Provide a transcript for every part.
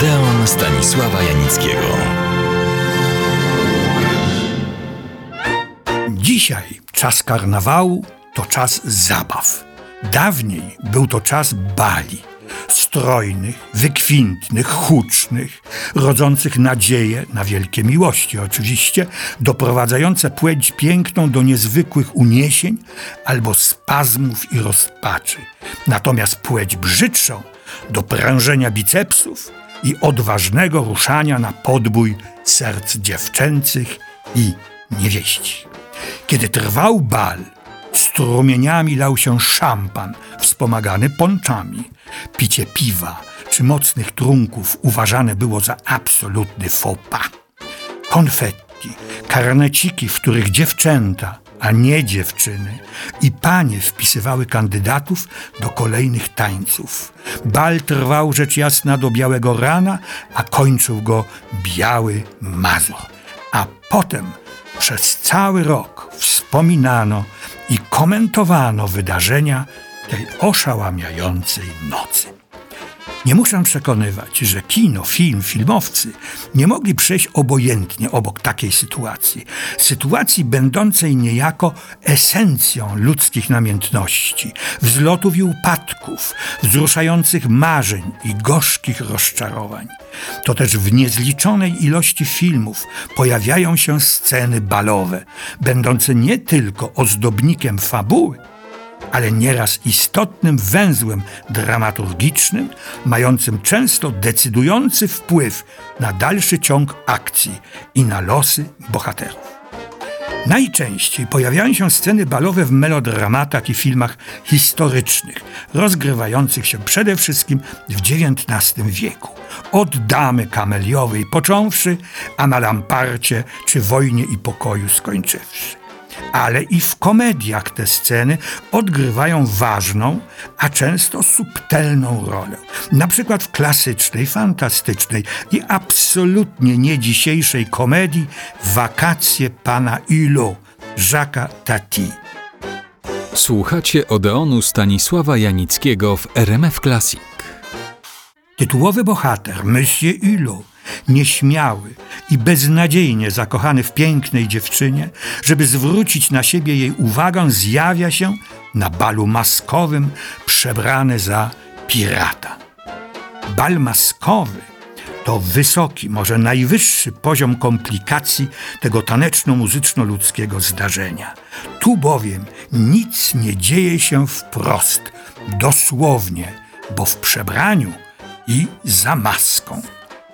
Odeon Stanisława Janickiego. Dzisiaj czas karnawału to czas zabaw. Dawniej był to czas bali. Strojnych, wykwintnych, hucznych, rodzących nadzieję na wielkie miłości, oczywiście, doprowadzające płeć piękną do niezwykłych uniesień albo spazmów i rozpaczy. Natomiast płeć brzydszą do prężenia bicepsów i odważnego ruszania na podbój serc dziewczęcych i niewieści. Kiedy trwał bal, strumieniami lał się szampan, wspomagany ponczami. Picie piwa czy mocnych trunków uważane było za absolutny faux pas. Konfetti, karneciki, w których dziewczęta, a nie dziewczyny, i panie wpisywały kandydatów do kolejnych tańców. Bal trwał rzecz jasna do białego rana, a kończył go biały mazur. A potem przez cały rok wspominano i komentowano wydarzenia tej oszałamiającej nocy. Nie muszę przekonywać, że kino, film, filmowcy nie mogli przejść obojętnie obok takiej sytuacji. Sytuacji będącej niejako esencją ludzkich namiętności, wzlotów i upadków, wzruszających marzeń i gorzkich rozczarowań. To też w niezliczonej ilości filmów pojawiają się sceny balowe, będące nie tylko ozdobnikiem fabuły, ale nieraz istotnym węzłem dramaturgicznym, mającym często decydujący wpływ na dalszy ciąg akcji i na losy bohaterów. Najczęściej pojawiają się sceny balowe w melodramatach i filmach historycznych, rozgrywających się przede wszystkim w XIX wieku. Od Damy Kameliowej począwszy, a na Lamparcie czy Wojnie i Pokoju skończywszy ale i w komediach te sceny odgrywają ważną, a często subtelną rolę. Na przykład w klasycznej, fantastycznej i absolutnie nie dzisiejszej komedii Wakacje pana Hulot Jacques'a Tati. Słuchacie Odeonu Stanisława Janickiego w RMF Classic. Tytułowy bohater, Monsieur Hulot, nieśmiały i beznadziejnie zakochany w pięknej dziewczynie, żeby zwrócić na siebie jej uwagę, zjawia się na balu maskowym przebrany za pirata. Bal maskowy to wysoki, może najwyższy poziom komplikacji tego taneczno-muzyczno-ludzkiego zdarzenia. Tu bowiem nic nie dzieje się wprost, dosłownie, bo w przebraniu i za maską.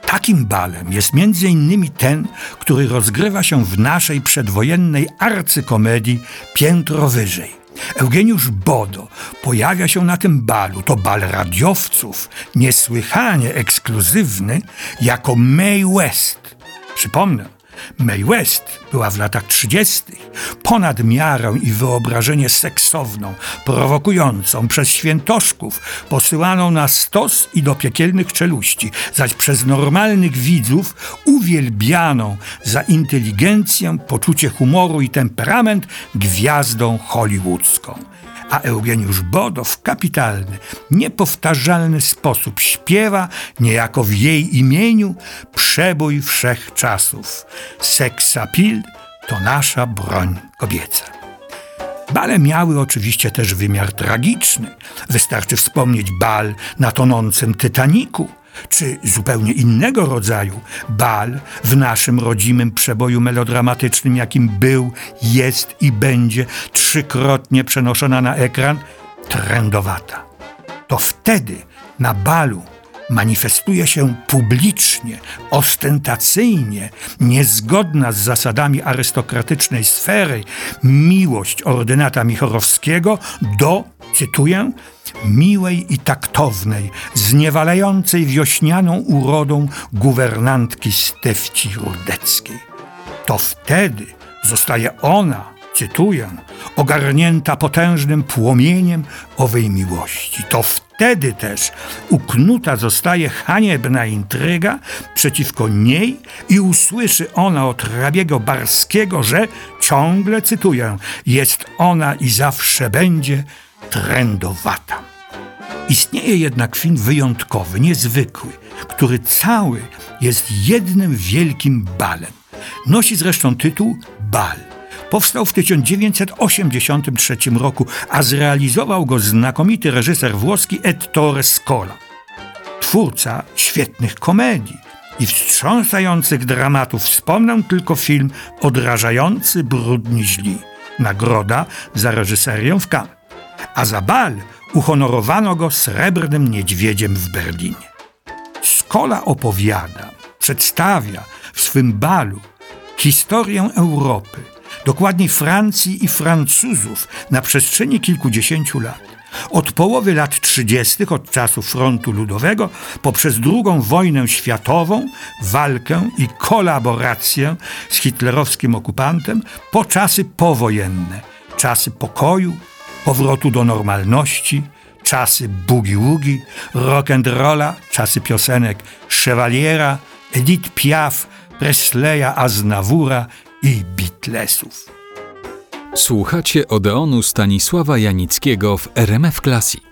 Takim balem jest między innymi ten, który rozgrywa się w naszej przedwojennej arcykomedii Piętro Wyżej. Eugeniusz Bodo pojawia się na tym balu, to bal radiowców, niesłychanie ekskluzywny, jako May West. Przypomnę, May West była w latach 30. ponad miarę i wyobrażenie seksowną, prowokującą przez świętoszków, posyłaną na stos i do piekielnych czeluści, zaś przez normalnych widzów uwielbianą za inteligencję, poczucie humoru i temperament gwiazdą hollywoodzką a Eugeniusz Bodo w kapitalny, niepowtarzalny sposób śpiewa niejako w jej imieniu przebój wszechczasów. Seksapil to nasza broń kobieca. Bale miały oczywiście też wymiar tragiczny. Wystarczy wspomnieć bal na tonącym Tytaniku – czy zupełnie innego rodzaju bal w naszym rodzimym przeboju melodramatycznym, jakim był, jest i będzie trzykrotnie przenoszona na ekran, trendowata. To wtedy na balu manifestuje się publicznie, ostentacyjnie, niezgodna z zasadami arystokratycznej sfery, miłość ordynata Michorowskiego do, cytuję, miłej i taktownej, zniewalającej wiośnianą urodą guwernantki Stefci Rudeckiej. To wtedy zostaje ona, cytuję, ogarnięta potężnym płomieniem owej miłości. To wtedy też uknuta zostaje haniebna intryga przeciwko niej i usłyszy ona od hrabiego Barskiego, że, ciągle cytuję, jest ona i zawsze będzie trendowata. Istnieje jednak film wyjątkowy, niezwykły, który cały jest jednym wielkim balem. Nosi zresztą tytuł Bal. Powstał w 1983 roku, a zrealizował go znakomity reżyser włoski Ettore Scola. Twórca świetnych komedii i wstrząsających dramatów. Wspomnę tylko film Odrażający brudni źli. Nagroda za reżyserię w Cannes. A za bal uhonorowano go srebrnym niedźwiedziem w Berlinie. Skola opowiada, przedstawia w swym balu historię Europy, dokładniej Francji i Francuzów na przestrzeni kilkudziesięciu lat. Od połowy lat 30., od czasu frontu ludowego, poprzez II wojnę światową, walkę i kolaborację z hitlerowskim okupantem, po czasy powojenne, czasy pokoju, powrotu do normalności, czasy boogie-woogie, rock'n'rolla, czasy piosenek Chevaliera, Edith Piaf, Presleya, Aznawura i Beatlesów. Słuchacie Odeonu Stanisława Janickiego w RMF Classic.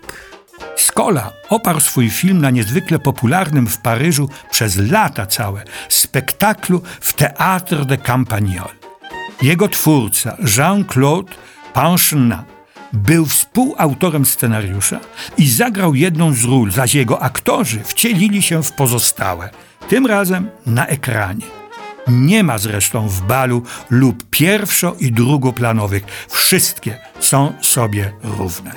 Skola oparł swój film na niezwykle popularnym w Paryżu przez lata całe spektaklu w Théâtre de Campagnol. Jego twórca Jean-Claude Panchenat był współautorem scenariusza i zagrał jedną z ról, zaś jego aktorzy wcielili się w pozostałe, tym razem na ekranie. Nie ma zresztą w balu lub pierwszo- i drugoplanowych. Wszystkie są sobie równe.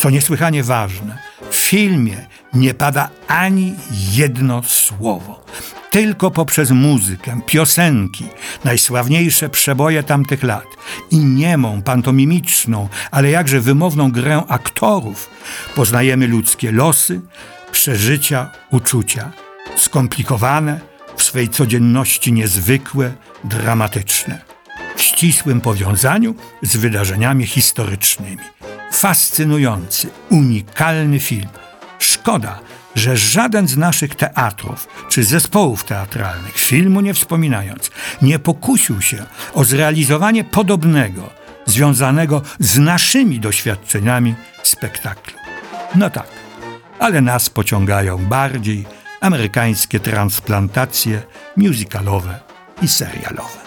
Co niesłychanie ważne, filmie nie pada ani jedno słowo. Tylko poprzez muzykę, piosenki, najsławniejsze przeboje tamtych lat i niemą, pantomimiczną, ale jakże wymowną grę aktorów poznajemy ludzkie losy, przeżycia, uczucia. Skomplikowane, w swej codzienności niezwykłe, dramatyczne, w ścisłym powiązaniu z wydarzeniami historycznymi. Fascynujący, unikalny film. Szkoda, że żaden z naszych teatrów czy zespołów teatralnych, filmu nie wspominając, nie pokusił się o zrealizowanie podobnego, związanego z naszymi doświadczeniami spektaklu. No tak, ale nas pociągają bardziej amerykańskie transplantacje musicalowe i serialowe.